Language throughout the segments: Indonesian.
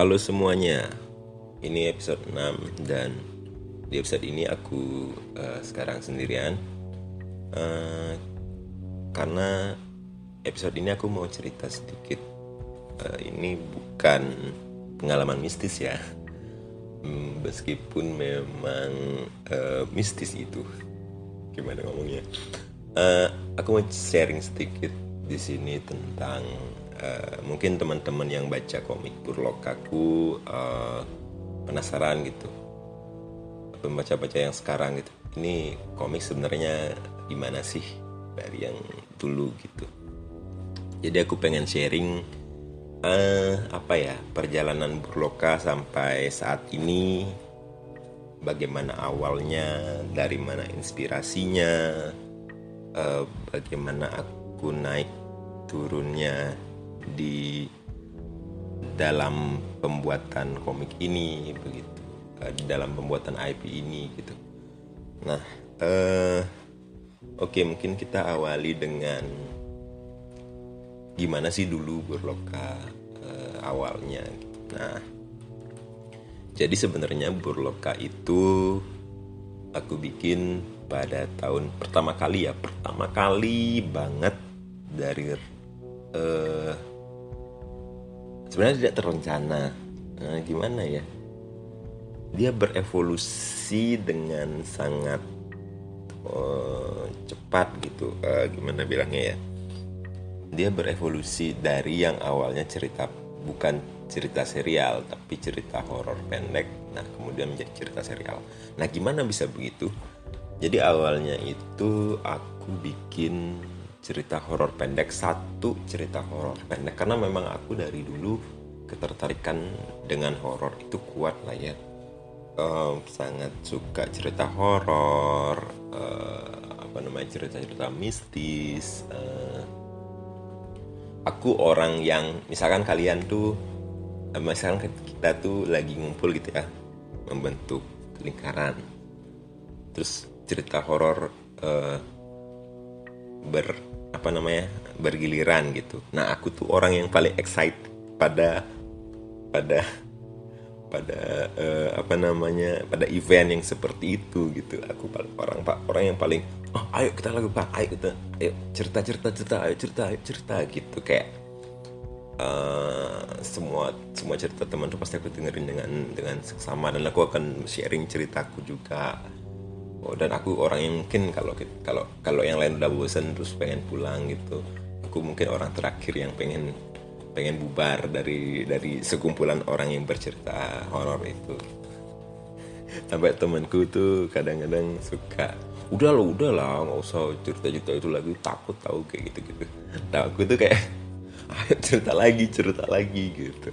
Halo semuanya, ini episode 6 dan di episode ini aku uh, sekarang sendirian. Uh, Karena episode ini aku mau cerita sedikit. Uh, Ini bukan pengalaman mistis ya. Hmm, Meskipun memang uh, mistis itu. Gimana ngomongnya? Uh, Aku mau sharing sedikit di sini tentang uh, mungkin teman-teman yang baca komik Burlokaku uh, penasaran gitu. Pembaca-baca yang sekarang gitu. Ini komik sebenarnya gimana sih dari yang dulu gitu? Jadi aku pengen sharing uh, apa ya perjalanan Burloka sampai saat ini. Bagaimana awalnya dari mana inspirasinya uh, bagaimana aku naik turunnya di dalam pembuatan komik ini begitu eh, di dalam pembuatan IP ini gitu nah uh, oke mungkin kita awali dengan gimana sih dulu Burloka uh, awalnya gitu. nah jadi sebenarnya Burloka itu aku bikin pada tahun pertama kali ya pertama kali banget dari uh, sebenarnya tidak terencana. Uh, gimana ya? Dia berevolusi dengan sangat uh, cepat gitu. Uh, gimana bilangnya ya? Dia berevolusi dari yang awalnya cerita bukan cerita serial tapi cerita horor pendek. Nah kemudian menjadi cerita serial. Nah gimana bisa begitu? Jadi awalnya itu aku bikin cerita horor pendek satu cerita horor pendek. Karena memang aku dari dulu ketertarikan dengan horor. Itu kuat lah ya. Um, sangat suka cerita horor uh, apa namanya cerita-cerita mistis uh, aku orang yang misalkan kalian tuh uh, misalkan kita tuh lagi ngumpul gitu ya membentuk lingkaran. Terus cerita horor uh, ber apa namanya bergiliran gitu. Nah aku tuh orang yang paling excited pada pada pada uh, apa namanya pada event yang seperti itu gitu. Aku paling orang pak orang yang paling oh ayo kita lagu pak ayo kita ayo cerita cerita cerita ayo cerita ayo cerita gitu kayak uh, semua semua cerita teman tuh pasti aku dengerin dengan dengan seksama dan aku akan sharing ceritaku juga dan aku orang yang mungkin kalau kalau kalau yang lain udah bosan terus pengen pulang gitu aku mungkin orang terakhir yang pengen pengen bubar dari dari sekumpulan orang yang bercerita horor itu. Sampai temanku tuh kadang-kadang suka udah lo udah lah nggak usah cerita-cerita itu lagi takut tahu kayak gitu gitu nah aku tuh kayak cerita lagi cerita lagi gitu.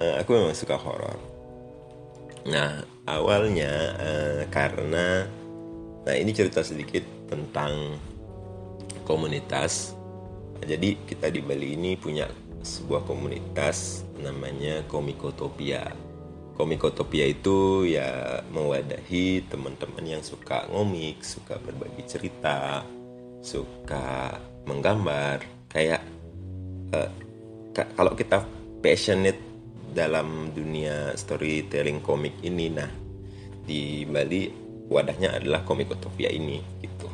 Nah aku memang suka horor nah awalnya uh, karena nah ini cerita sedikit tentang komunitas jadi kita di Bali ini punya sebuah komunitas namanya Komikotopia Komikotopia itu ya mewadahi teman-teman yang suka ngomik, suka berbagi cerita, suka menggambar. Kayak uh, kalau kita passionate dalam dunia storytelling komik ini. Nah di Bali wadahnya adalah Komikotopia ini gitu.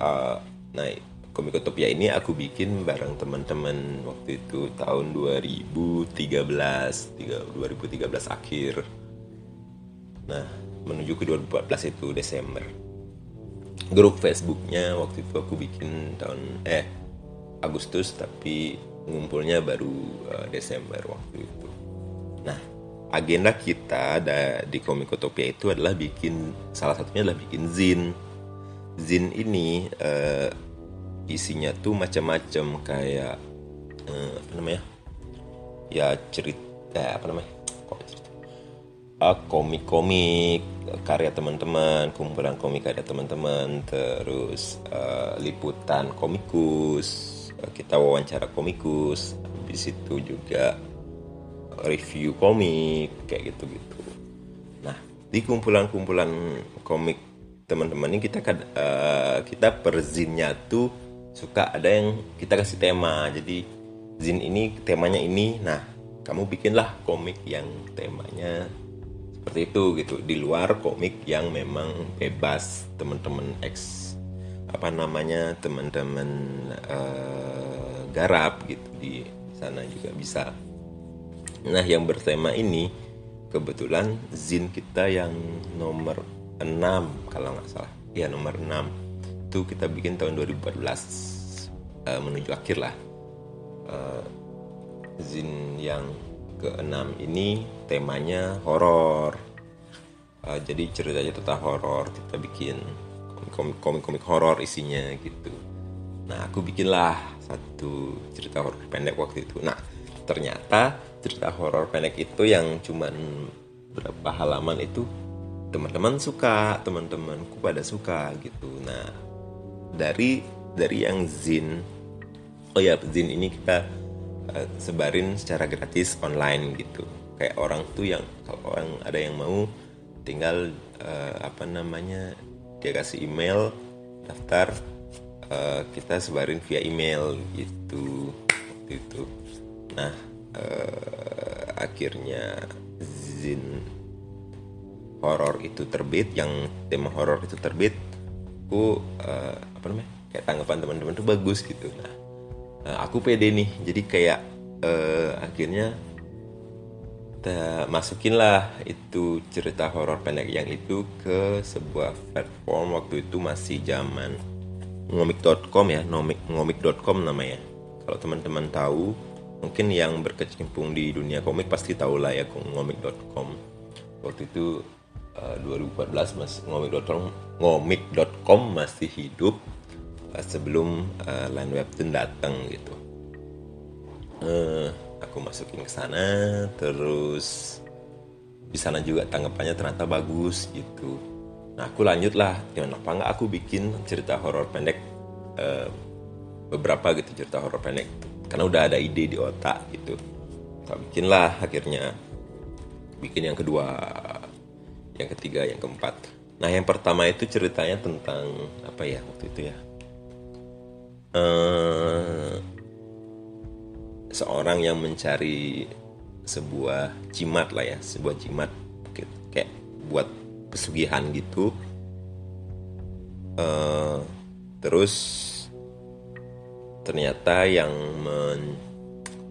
Uh, nah Komikotopia ini aku bikin bareng teman-teman waktu itu tahun 2013 2013 akhir. Nah menuju ke 2014 itu Desember. Grup Facebooknya waktu itu aku bikin tahun eh Agustus tapi ngumpulnya baru uh, Desember waktu itu. Nah, agenda kita ada di Komikotopia itu adalah bikin salah satunya adalah bikin zin. Zin ini uh, isinya tuh macam-macam kayak uh, apa namanya? Ya cerita apa namanya? Komik-komik karya teman-teman, kumpulan komik karya teman-teman, terus uh, liputan komikus, kita wawancara komikus habis itu juga review komik kayak gitu-gitu. Nah di kumpulan-kumpulan komik teman-teman ini kita uh, kita per zinnya tuh suka ada yang kita kasih tema. Jadi zin ini temanya ini nah kamu bikinlah komik yang temanya seperti itu gitu. Di luar komik yang memang bebas teman-teman X apa namanya teman-teman uh, garap gitu di sana juga bisa nah yang bertema ini kebetulan zin kita yang nomor 6 kalau nggak salah ya nomor 6 itu kita bikin tahun 2014 uh, eh, menuju akhir lah uh, zin yang keenam ini temanya horor. Uh, jadi ceritanya tentang horor. Kita bikin komik-komik horor isinya gitu. Nah, aku bikinlah satu cerita horor pendek waktu itu. Nah, ternyata cerita horor pendek itu yang cuman berapa halaman itu teman-teman suka, teman-temanku pada suka gitu. Nah, dari dari yang zin oh ya zin ini kita uh, sebarin secara gratis online gitu kayak orang tuh yang kalau orang ada yang mau tinggal uh, apa namanya dia kasih email daftar uh, kita sebarin via email gitu waktu itu. Nah uh, akhirnya zin horor itu terbit yang tema horor itu terbit aku uh, apa namanya kayak tanggapan teman-teman tuh bagus gitu. Nah uh, aku pede nih jadi kayak uh, akhirnya kita masukin lah itu cerita horor pendek yang itu ke sebuah platform. Waktu itu masih zaman ngomik.com ya ngomik ngomik.com namanya. Kalau teman-teman tahu mungkin yang berkecimpung di dunia komik pasti tahu lah ya ngomik.com waktu itu uh, 2014 mas ngomik.com ngomik.com masih hidup sebelum uh, line webtoon datang gitu. Uh, aku masukin ke sana terus di sana juga tanggapannya ternyata bagus gitu. Nah aku lanjut lah apa nggak aku bikin cerita horor pendek uh, beberapa gitu cerita horor pendek karena udah ada ide di otak gitu. Aku bikin lah akhirnya. Bikin yang kedua yang ketiga yang keempat. Nah yang pertama itu ceritanya tentang apa ya waktu itu ya? Uh, seorang yang mencari sebuah jimat lah ya sebuah jimat kayak buat pesugihan gitu. Uh, terus ternyata yang men,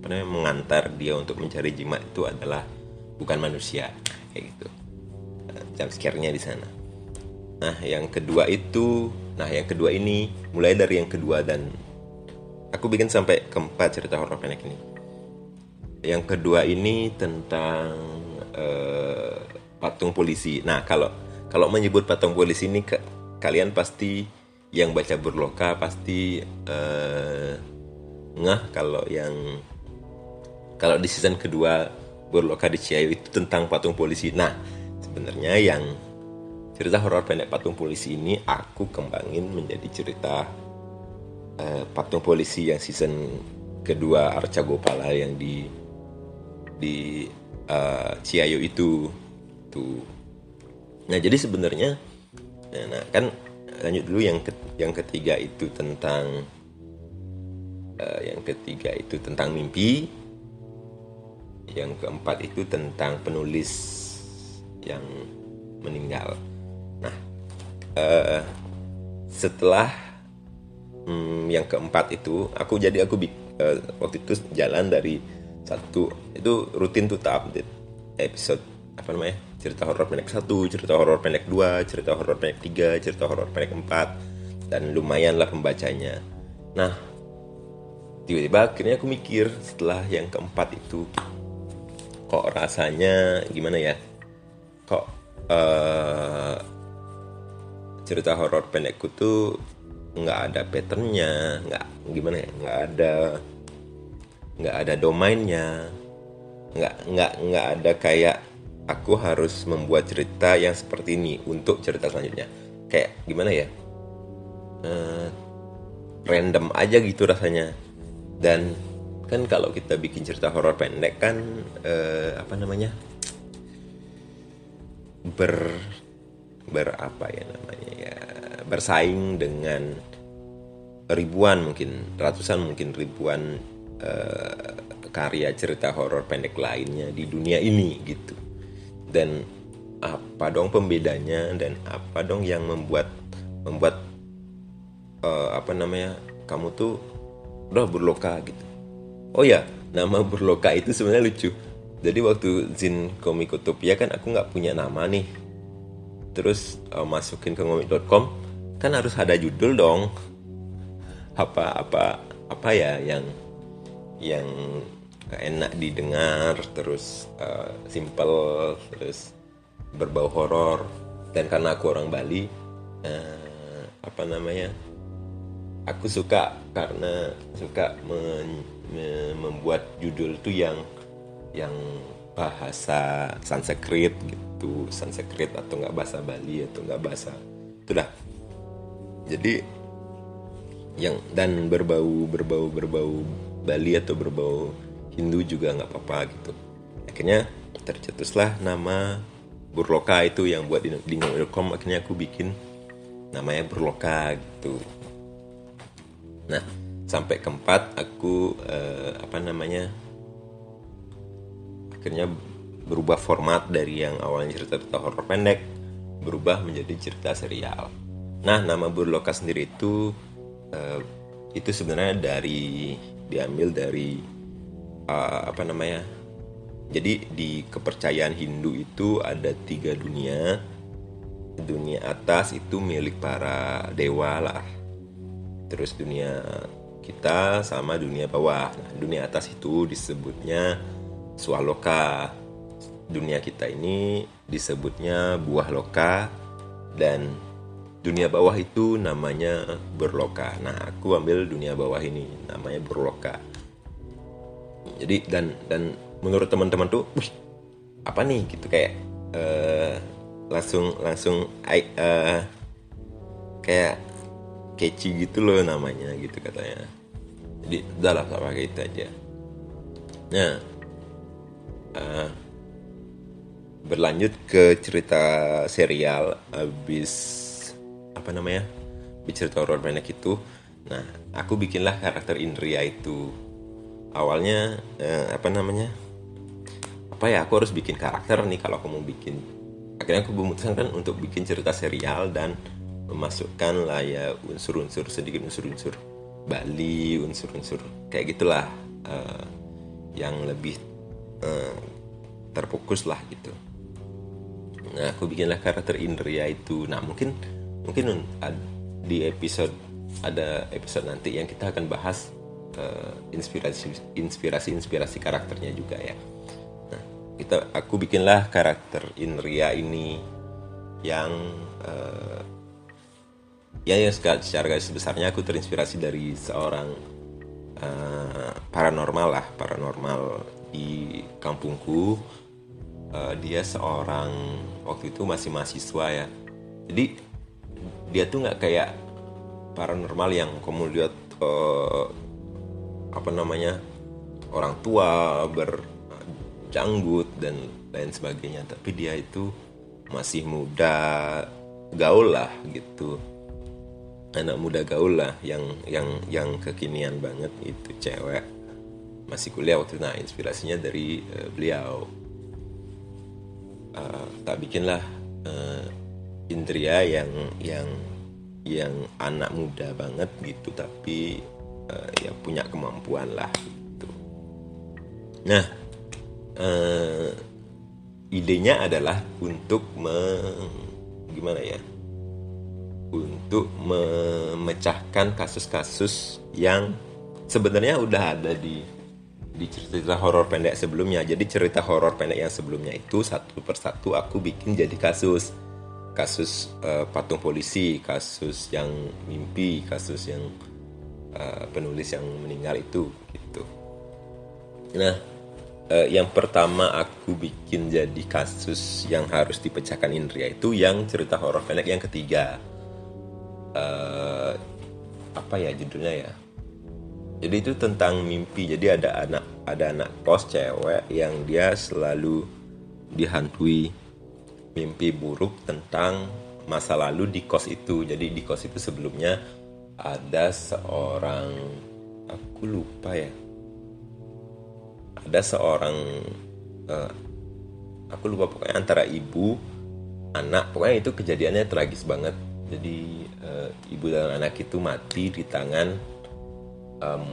apa namanya, mengantar dia untuk mencari jimat itu adalah bukan manusia kayak gitu. Uh, jump scare-nya di sana. Nah yang kedua itu Nah, yang kedua ini mulai dari yang kedua dan aku bikin sampai keempat cerita horor pendek ini. Yang kedua ini tentang uh, patung polisi. Nah, kalau kalau menyebut patung polisi ini ke, kalian pasti yang baca berloka pasti uh, ngah kalau yang kalau di season kedua berloka di Ciayu itu tentang patung polisi. Nah, sebenarnya yang cerita horor pendek patung polisi ini aku kembangin menjadi cerita uh, patung polisi yang season kedua Arca Gopala yang di di uh, itu. Tuh. Nah jadi sebenarnya nah, nah kan lanjut dulu yang ke, yang ketiga itu tentang uh, yang ketiga itu tentang mimpi. Yang keempat itu tentang penulis yang meninggal. Uh, setelah um, yang keempat itu aku jadi aku uh, waktu itu jalan dari satu itu rutin tuh tak update episode apa namanya cerita horor pendek satu cerita horor pendek dua cerita horor pendek tiga cerita horor pendek empat dan lumayan lah pembacanya. Nah tiba-tiba akhirnya aku mikir setelah yang keempat itu kok rasanya gimana ya? Kok uh, cerita horor pendekku tuh nggak ada patternnya nggak gimana ya nggak ada nggak ada domainnya nggak nggak nggak ada kayak aku harus membuat cerita yang seperti ini untuk cerita selanjutnya. Kayak gimana ya? Uh, random aja gitu rasanya. Dan kan kalau kita bikin cerita horor pendek kan uh, apa namanya? Ber berapa ya namanya ya bersaing dengan ribuan mungkin ratusan mungkin ribuan uh, karya cerita horor pendek lainnya di dunia ini gitu. Dan apa dong pembedanya dan apa dong yang membuat membuat uh, apa namanya kamu tuh udah berloka gitu. Oh ya nama berloka itu sebenarnya lucu. Jadi waktu Zin Komikotopia kan aku nggak punya nama nih. Terus uh, masukin ke ngomik.com kan harus ada judul dong. Apa apa apa ya yang yang enak didengar terus uh, simple terus berbau horor. Dan karena aku orang Bali uh, apa namanya aku suka karena suka men, me, membuat judul tuh yang yang bahasa Sanskrit gitu. Sanskrit atau nggak bahasa Bali atau nggak bahasa itulah jadi yang dan berbau berbau berbau Bali atau berbau Hindu juga nggak apa-apa gitu. Akhirnya tercetuslah nama Burloka itu yang buat di, di akhirnya aku bikin namanya Burloka gitu. Nah sampai keempat aku eh, apa namanya akhirnya berubah format dari yang awalnya cerita-cerita horor pendek berubah menjadi cerita serial nah nama Burloka sendiri itu uh, itu sebenarnya dari diambil dari uh, apa namanya jadi di kepercayaan Hindu itu ada tiga dunia. Dunia atas itu milik para dewa lah. Terus dunia kita sama dunia bawah. Nah, dunia atas itu disebutnya swaloka dunia kita ini disebutnya buah loka dan dunia bawah itu namanya berloka. Nah, aku ambil dunia bawah ini namanya berloka. Jadi dan dan menurut teman-teman tuh, wih, apa nih gitu kayak uh, langsung langsung uh, kayak catchy gitu loh namanya gitu katanya. Jadi udah lah pakai itu aja. Nah, uh, berlanjut ke cerita serial abis apa namanya bicara horror pendek itu. Nah aku bikinlah karakter Indria itu. Awalnya eh, apa namanya apa ya aku harus bikin karakter nih kalau aku mau bikin. Akhirnya aku memutuskan kan untuk bikin cerita serial dan memasukkan lah ya unsur-unsur sedikit unsur-unsur Bali unsur-unsur kayak gitulah uh, yang lebih uh, terfokus lah gitu. Nah aku bikinlah karakter Indria itu. Nah mungkin mungkin di episode ada episode nanti yang kita akan bahas uh, inspirasi inspirasi inspirasi karakternya juga ya. Nah kita aku bikinlah karakter Inria ini yang uh, ya yang secara garis besarnya aku terinspirasi dari seorang uh, paranormal lah paranormal di kampungku. Uh, dia seorang waktu itu masih mahasiswa ya. Jadi dia tuh nggak kayak paranormal yang kamu lihat uh, apa namanya orang tua berjanggut dan lain sebagainya. Tapi dia itu masih muda gaul lah gitu. Anak muda gaul lah yang yang yang kekinian banget itu cewek. Masih kuliah waktu itu. Nah inspirasinya dari uh, beliau. Uh, tak bikinlah uh, Indria yang yang yang anak muda banget gitu tapi uh, ya punya kemampuan lah gitu. Nah, uh, idenya adalah untuk me, gimana ya? Untuk memecahkan kasus-kasus yang sebenarnya udah ada di di cerita horor pendek sebelumnya. Jadi cerita horor pendek yang sebelumnya itu satu persatu aku bikin jadi kasus kasus uh, patung polisi, kasus yang mimpi, kasus yang uh, penulis yang meninggal itu gitu. Nah, uh, yang pertama aku bikin jadi kasus yang harus dipecahkan Indria itu yang cerita horor pendek yang ketiga. Uh, apa ya judulnya ya? Jadi itu tentang mimpi. Jadi ada anak ada anak kos cewek yang dia selalu dihantui mimpi buruk tentang masa lalu di kos itu. Jadi di kos itu sebelumnya ada seorang aku lupa ya. ada seorang uh, aku lupa pokoknya antara ibu anak pokoknya itu kejadiannya tragis banget jadi uh, ibu dan anak itu mati di tangan um,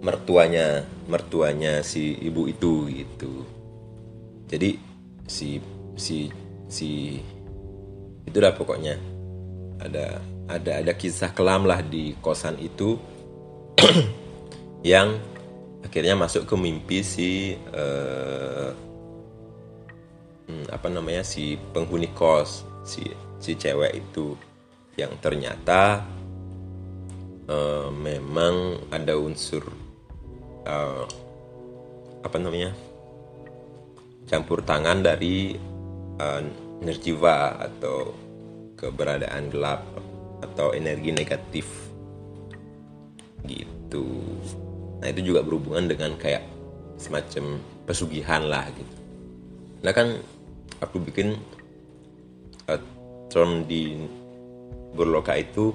mertuanya mertuanya si ibu itu gitu jadi si si si itulah pokoknya. Ada ada ada kisah kelam lah di kosan itu. Yang akhirnya masuk ke mimpi si uh, apa namanya si penghuni kos si si cewek itu. Yang ternyata uh, memang ada unsur uh, apa namanya campur tangan dari uh, nerjiva atau keberadaan gelap atau energi negatif gitu nah itu juga berhubungan dengan kayak semacam pesugihan lah gitu nah kan aku bikin uh, term di berloka itu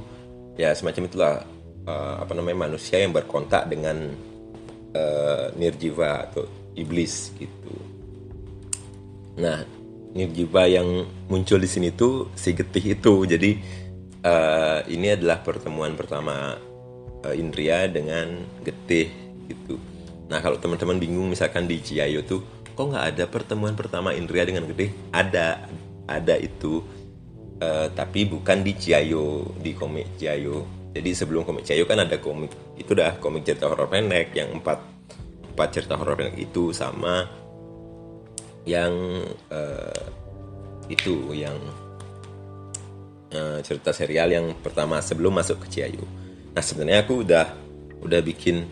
ya semacam itulah uh, apa namanya manusia yang berkontak dengan uh, nirjiva atau iblis gitu. Nah, nirjiva yang muncul di sini tuh si getih itu. Jadi uh, ini adalah pertemuan pertama uh, Indria dengan getih gitu. Nah, kalau teman-teman bingung misalkan di Ciayo tuh kok nggak ada pertemuan pertama Indria dengan getih? Ada, ada itu uh, tapi bukan di Ciayo di komik Ciayo jadi sebelum komik Ciayo kan ada komik itu dah komik cerita horor pendek yang empat empat cerita horor pendek itu sama yang uh, itu yang uh, cerita serial yang pertama sebelum masuk ke Ciayo nah sebenarnya aku udah udah bikin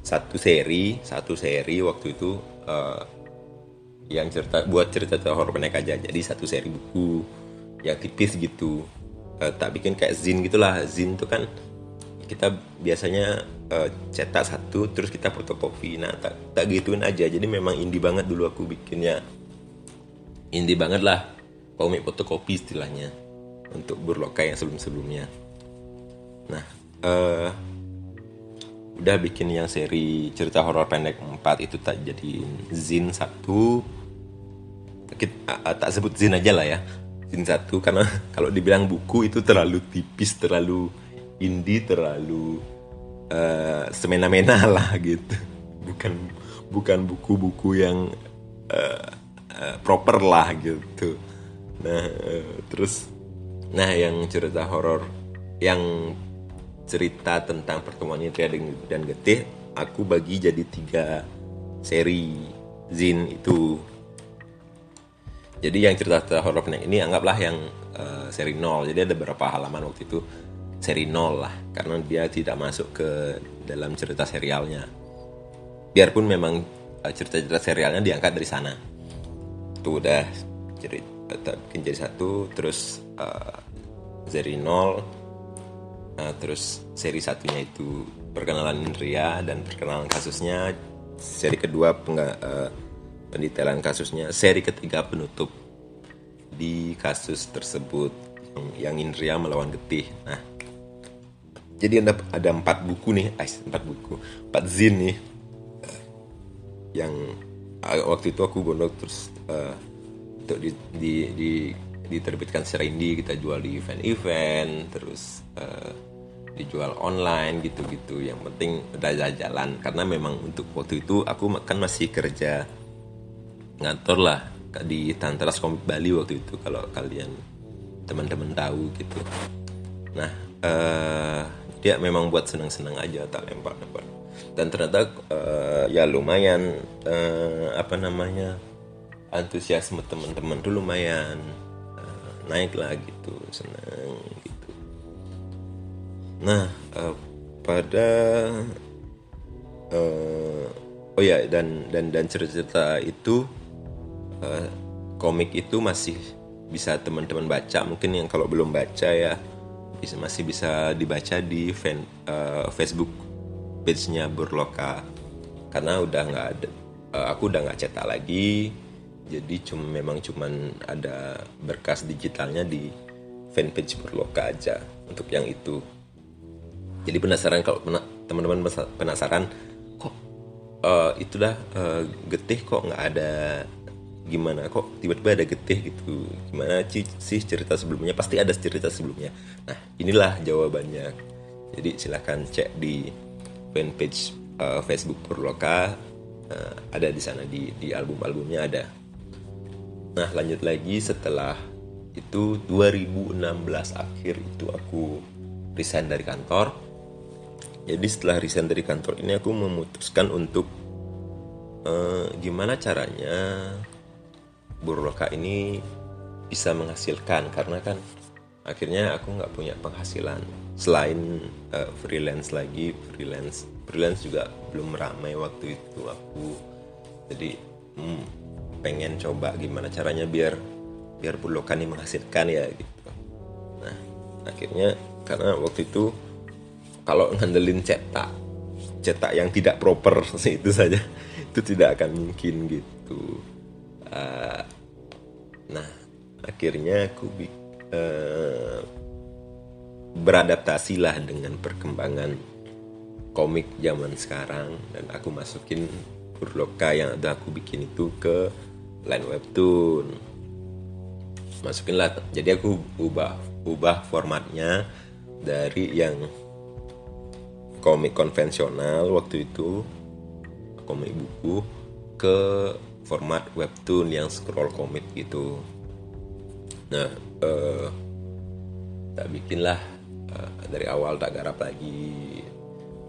satu seri satu seri waktu itu uh, yang cerita buat cerita horor pendek aja. Jadi satu seri buku yang tipis gitu. Uh, tak bikin kayak zin gitulah. Zin tuh kan kita biasanya uh, cetak satu terus kita fotokopi. Nah tak tak gituin aja. Jadi memang indie banget dulu aku bikinnya indie banget lah. Komik fotokopi istilahnya untuk burloka yang sebelum sebelumnya nah uh, udah bikin yang seri cerita horor pendek 4 itu tak jadi zin satu. Kita, uh, tak sebut zin aja lah ya. Jin satu karena kalau dibilang buku itu terlalu tipis, terlalu indie, terlalu uh, semena-mena lah gitu. Bukan bukan buku-buku yang uh, uh, proper lah gitu. Nah, uh, terus nah yang cerita horor yang cerita tentang pertemuan Indria dan Getih aku bagi jadi tiga seri zin itu. Jadi yang cerita-cerita horor pendek ini anggaplah yang uh, seri 0 jadi ada beberapa halaman waktu itu seri 0 lah karena dia tidak masuk ke dalam cerita serialnya. Biarpun memang cerita-cerita serialnya diangkat dari sana itu udah cerita bikin jadi satu terus uh, seri 0 uh, terus seri satunya itu perkenalan Indria dan perkenalan kasusnya seri kedua pengga, uh, pendetailan kasusnya seri ketiga penutup di kasus tersebut yang, Indria melawan Getih. Nah, jadi ada ada empat buku nih, Ais, empat buku, empat zin nih, yang waktu itu aku gondok terus uh, untuk di, di, di diterbitkan secara indie kita jual di event-event terus uh, dijual online gitu-gitu yang penting udah jalan karena memang untuk waktu itu aku kan masih kerja ngantor lah di Tantras Komik Bali waktu itu kalau kalian teman-teman tahu gitu. Nah, uh, dia memang buat senang-senang aja tak lempar-lempar. Dan ternyata uh, ya lumayan uh, apa namanya antusiasme teman-teman tuh lumayan uh, naik lah gitu, senang gitu. Nah, uh, pada uh, oh ya dan dan dan cerita-cerita itu uh, komik itu masih bisa teman-teman baca. Mungkin yang kalau belum baca ya bisa masih bisa dibaca di fan, uh, Facebook page-nya Burloka. Karena udah nggak ada uh, aku udah nggak cetak lagi jadi cuma memang cuman ada berkas digitalnya di fanpage Burloka aja untuk yang itu. Jadi penasaran kalau teman-teman penasaran kok uh, itulah uh, getih kok nggak ada gimana kok tiba-tiba ada getih gitu. Gimana sih cerita sebelumnya? Pasti ada cerita sebelumnya. Nah inilah jawabannya. Jadi silahkan cek di fanpage uh, Facebook Purloka uh, ada di sana di di album-albumnya ada nah lanjut lagi setelah itu 2016 akhir itu aku resign dari kantor. Jadi setelah resign dari kantor ini aku memutuskan untuk uh, gimana caranya Burloka ini bisa menghasilkan? Karena kan akhirnya aku nggak punya penghasilan selain uh, freelance lagi freelance freelance juga belum ramai waktu itu aku. Jadi hmm, pengen coba gimana caranya biar biar Burloka ini menghasilkan ya gitu. Nah akhirnya karena waktu itu kalau ngandelin cetak cetak yang tidak proper itu saja itu tidak akan mungkin gitu. Uh, nah akhirnya aku uh, beradaptasi lah dengan perkembangan komik zaman sekarang dan aku masukin Burloka yang ada aku bikin itu ke line webtoon. Masukin lah jadi aku ubah ubah formatnya dari yang komik konvensional waktu itu komik buku ke format webtoon yang scroll komik gitu. Nah uh, tak bikinlah uh, dari awal tak garap lagi.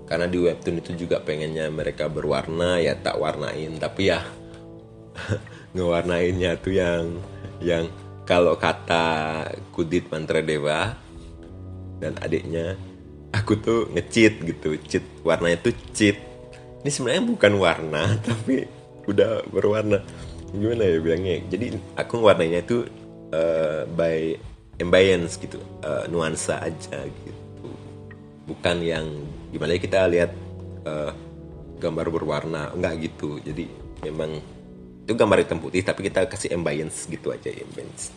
Karena di webtoon itu juga pengennya mereka berwarna ya tak warnain. Tapi ya ngewarnainnya tuh yang yang kalau kata Kudit Mantra Dewa dan adiknya aku tuh ngecheat gitu. Cheat warnanya tuh cheat ini sebenarnya bukan warna tapi udah berwarna. Gimana ya bilangnya? Jadi aku warnanya itu uh, by ambience gitu uh, nuansa aja gitu. Bukan yang gimana ya kita lihat uh, gambar berwarna enggak gitu. Jadi memang itu gambar hitam putih tapi kita kasih ambience gitu aja ambience.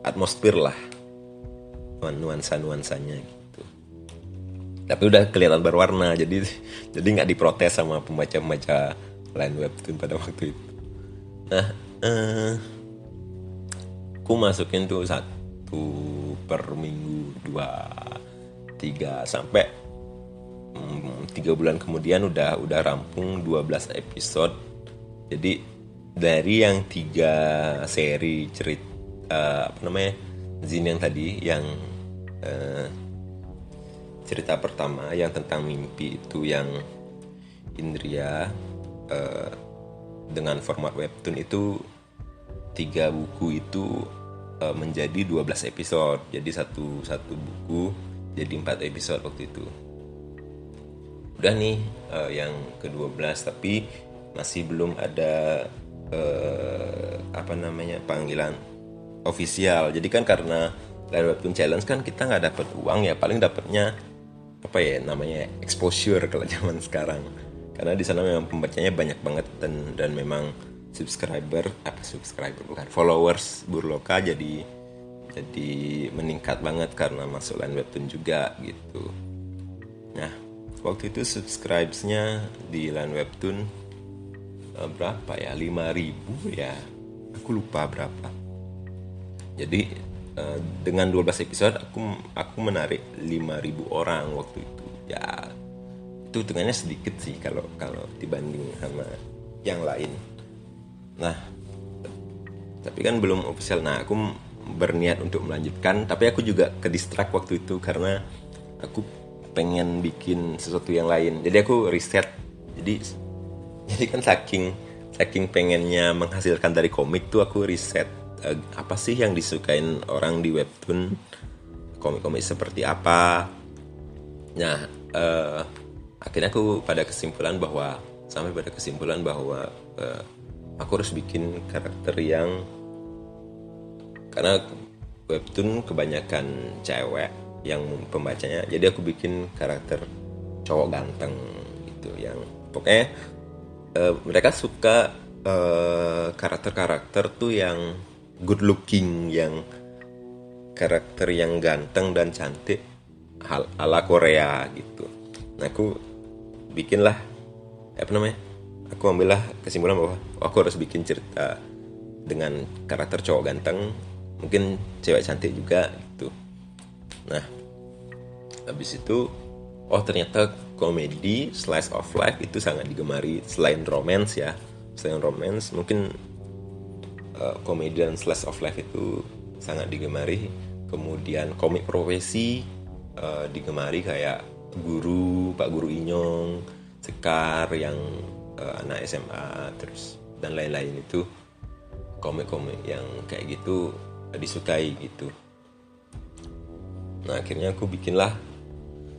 Atmosfer lah. Nuansa nuansanya gitu. Tapi udah kelihatan berwarna jadi jadi nggak diprotes sama pembaca pembaca lain webtoon pada waktu itu. Nah aku masukin tuh satu per minggu dua tiga sampai um, tiga bulan kemudian udah udah rampung 12 episode. Jadi dari yang tiga seri cerita uh, apa namanya Zin yang tadi yang uh, cerita pertama yang tentang mimpi itu yang Indria uh, dengan format webtoon itu tiga buku itu uh, menjadi 12 episode. Jadi satu satu buku jadi empat episode waktu itu. Udah nih uh, yang ke-12 tapi masih belum ada uh, apa namanya panggilan ofisial. Jadi kan karena layar webtoon challenge kan kita nggak dapat uang ya paling dapatnya apa ya namanya exposure kalau zaman sekarang. Karena di sana memang pembacanya banyak banget dan dan memang subscriber apa subscriber bukan followers Burloka jadi jadi meningkat banget karena masuk line webtoon juga gitu. Nah waktu itu subscribesnya di line webtoon berapa ya? 5000 ya. Aku lupa berapa. Jadi uh, dengan 12 episode aku aku menarik 5000 orang waktu itu. Ya itu hitungannya sedikit sih kalau kalau dibanding sama yang lain. Nah tapi kan belum official. Nah aku berniat untuk melanjutkan. Tapi aku juga ke distract waktu itu karena aku pengen bikin sesuatu yang lain. Jadi aku riset jadi jadi kan saking saking pengennya menghasilkan dari komik tuh aku riset uh, apa sih yang disukain orang di webtoon? Komik-komik seperti apa? Nah uh, akhirnya aku pada kesimpulan bahwa sampai pada kesimpulan bahwa uh, aku harus bikin karakter yang karena webtoon kebanyakan cewek yang pembacanya jadi aku bikin karakter cowok ganteng gitu yang pokoknya uh, mereka suka karakter-karakter uh, tuh yang good looking yang karakter yang ganteng dan cantik hal ala Korea gitu. Nah aku bikinlah apa namanya aku ambillah kesimpulan bahwa aku harus bikin cerita dengan karakter cowok ganteng mungkin cewek cantik juga gitu nah habis itu oh ternyata komedi slice of life itu sangat digemari. Selain romance ya selain romance mungkin uh, komedi dan slice of life itu sangat digemari. Kemudian komik profesi uh, digemari kayak guru pak guru inyong sekar yang uh, anak SMA terus dan lain-lain itu. Komik-komik yang kayak gitu disukai gitu. Nah akhirnya aku bikinlah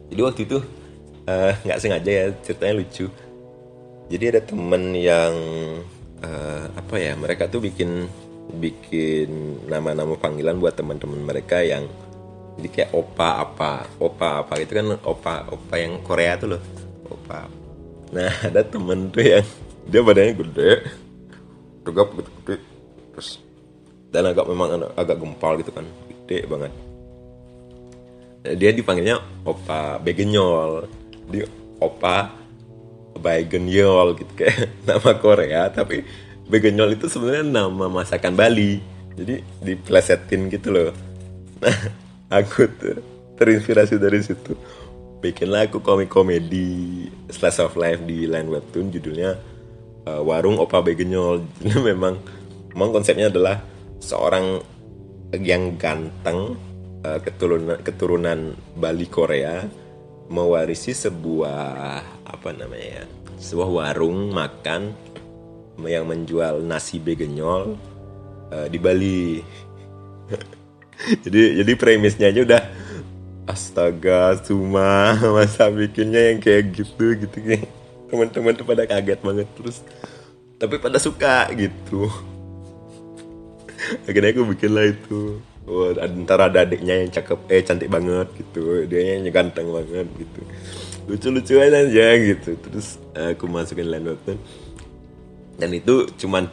jadi waktu itu eh, nggak uh, sengaja ya ceritanya lucu. Jadi ada temen yang uh, apa ya mereka tuh bikin bikin nama-nama panggilan buat teman-teman mereka yang jadi kayak opa apa opa apa itu kan opa opa yang Korea tuh loh opa. Nah ada temen tuh yang dia badannya gede tegap gede terus dan agak memang agak gempal gitu kan gede banget dia dipanggilnya opa begenyol. Di opa begenyol gitu kayak nama Korea tapi begenyol itu sebenarnya nama masakan Bali. Jadi diplesetin gitu loh. Nah aku tuh terinspirasi dari situ. Bikinlah aku komik komedi slice of life di line webtoon judulnya uh, warung opa begenyol. Memang memang konsepnya adalah seorang yang ganteng uh, keturunan keturunan Bali Korea mewarisi sebuah apa namanya ya sebuah warung makan yang menjual nasi begenyol uh, di Bali. Jadi jadi premisnya aja udah astaga cuma masa bikinnya yang kayak gitu gitu. Teman-teman tuh pada kaget banget terus tapi pada suka gitu. Akhirnya aku bikin lah itu oh, antara ada adiknya yang cakep eh cantik banget gitu. Dia yang ganteng banget gitu. Lucu-lucu aja gitu. Terus aku masukin line webtoon dan itu cuman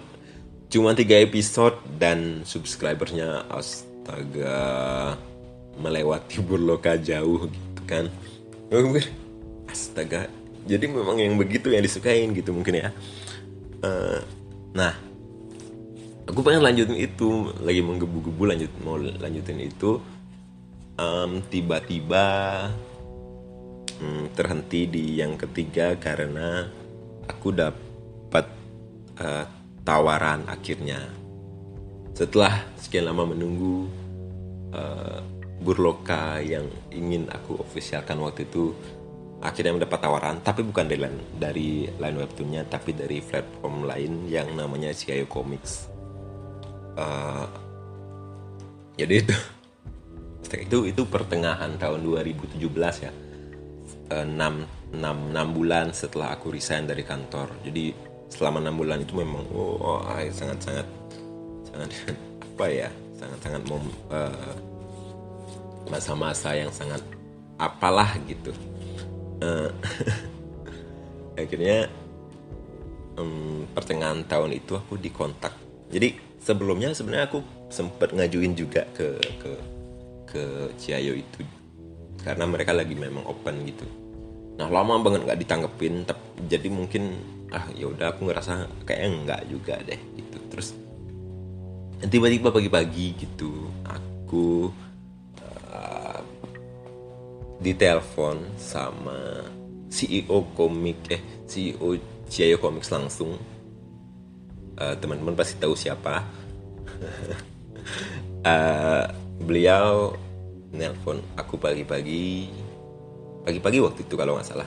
cuma tiga episode dan subscribernya astaga melewati burloka jauh gitu kan. Astaga jadi memang yang begitu yang disukain gitu mungkin ya. Uh, nah aku pengen lanjutin itu lagi menggebu-gebu lanjut mau lanjutin itu. Tiba-tiba um, terhenti di yang ketiga karena aku dapat uh, tawaran akhirnya. Setelah sekian lama menunggu uh, burloka yang ingin aku ofisialkan waktu itu akhirnya mendapat tawaran tapi bukan dari dari line webtoonnya tapi dari platform lain yang namanya Ciao Comics uh, jadi itu itu itu pertengahan tahun 2017 ya. Uh, 6, 6, 6 bulan setelah aku resign dari kantor. Jadi selama 6 bulan itu memang oh, sangat sangat sangat apa ya sangat sangat uh, masa-masa yang sangat apalah gitu. Uh, akhirnya um, pertengahan tahun itu aku dikontak. Jadi sebelumnya sebenarnya aku sempat ngajuin juga ke ke ke Ciayo itu. Karena mereka lagi memang open gitu. Nah lama banget nggak ditanggepin tapi jadi mungkin ah ya udah aku ngerasa kayak enggak juga deh gitu. Terus tiba-tiba pagi-pagi gitu aku uh, ditelepon sama CEO komik eh CEO Ciayo Comics langsung uh, teman-teman pasti tahu siapa. Uh, beliau nelpon aku pagi-pagi. Pagi-pagi waktu itu kalau nggak salah.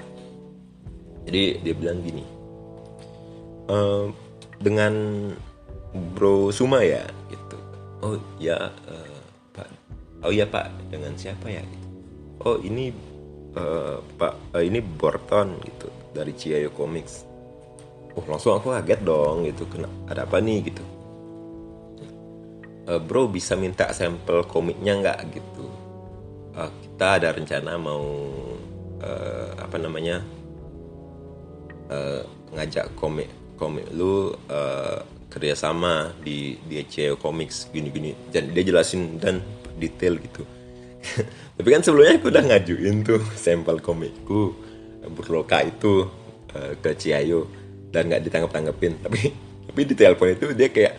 Jadi dia bilang gini uh, dengan Bro Suma ya? Gitu. Oh ya uh, Pak. Oh ya Pak. Dengan siapa ya? Gitu. oh ini uh, Pak uh, ini Borton gitu dari Ciayo Comics oh langsung aku kaget dong gitu. Kena ada apa nih? Gitu. Uh, bro bisa minta sampel komiknya nggak? Gitu. Uh, kita ada rencana mau uh, apa namanya uh, ngajak komik komik lu uh, kerjasama di di CEO Comics gini-gini. Dan dia jelasin dan detail gitu. Tapi kan sebelumnya aku udah ngajuin tuh sampel komikku Burloka itu uh, ke Ciayo dan nggak ditangkap tanggepin tapi tapi di telepon itu dia kayak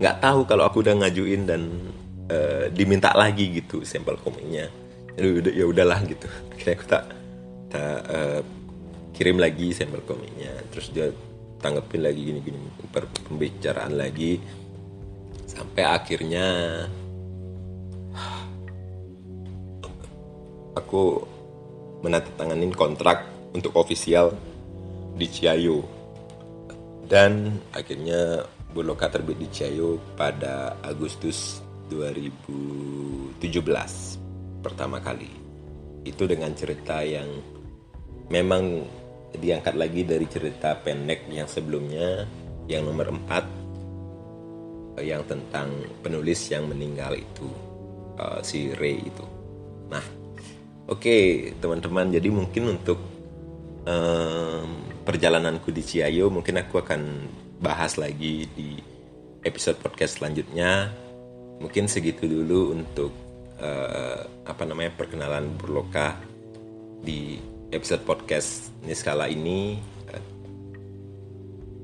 nggak tahu kalau aku udah ngajuin dan uh, diminta lagi gitu sampel komiknya. Ya udahlah gitu. Akhirnya aku tak tak uh, kirim lagi sampel komiknya. Terus dia tanggepin lagi gini gini pembicaraan lagi. Sampai akhirnya aku menandatanganin kontrak untuk ofisial di Ciayo dan akhirnya Burloka terbit di Ciayo pada Agustus 2017 pertama kali. Itu dengan cerita yang memang diangkat lagi dari cerita pendek yang sebelumnya yang nomor 4 yang tentang penulis yang meninggal itu uh, si Ray itu. Nah oke okay, teman-teman jadi mungkin untuk um, perjalananku di Ciayo mungkin aku akan bahas lagi di episode podcast selanjutnya. Mungkin segitu dulu untuk uh, apa namanya perkenalan Burloka di episode podcast Niskala ini.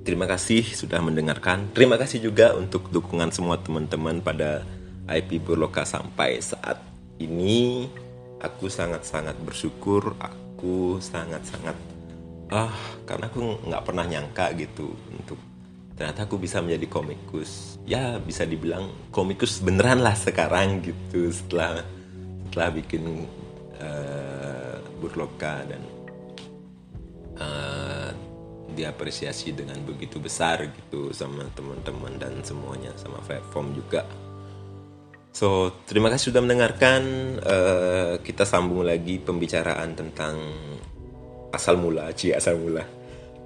Terima kasih sudah mendengarkan. Terima kasih juga untuk dukungan semua teman-teman pada IP Burloka sampai saat ini. Aku sangat-sangat bersyukur aku sangat-sangat ah karena aku nggak pernah nyangka gitu untuk ternyata aku bisa menjadi komikus. Ya bisa dibilang komikus beneran lah sekarang gitu setelah setelah bikin uh, burloka dan uh, diapresiasi dengan begitu besar gitu sama teman-teman dan semuanya sama platform juga. So terima kasih sudah mendengarkan. Uh, kita sambung lagi pembicaraan tentang asal mula, cie asal mula.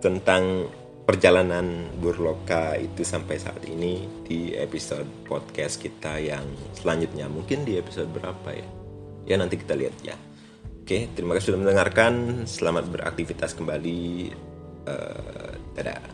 Tentang perjalanan Burloka itu sampai saat ini di episode podcast kita yang selanjutnya. Mungkin di episode berapa ya? Ya nanti kita lihat ya. Oke terima kasih sudah mendengarkan. Selamat beraktivitas kembali. Uh, dadah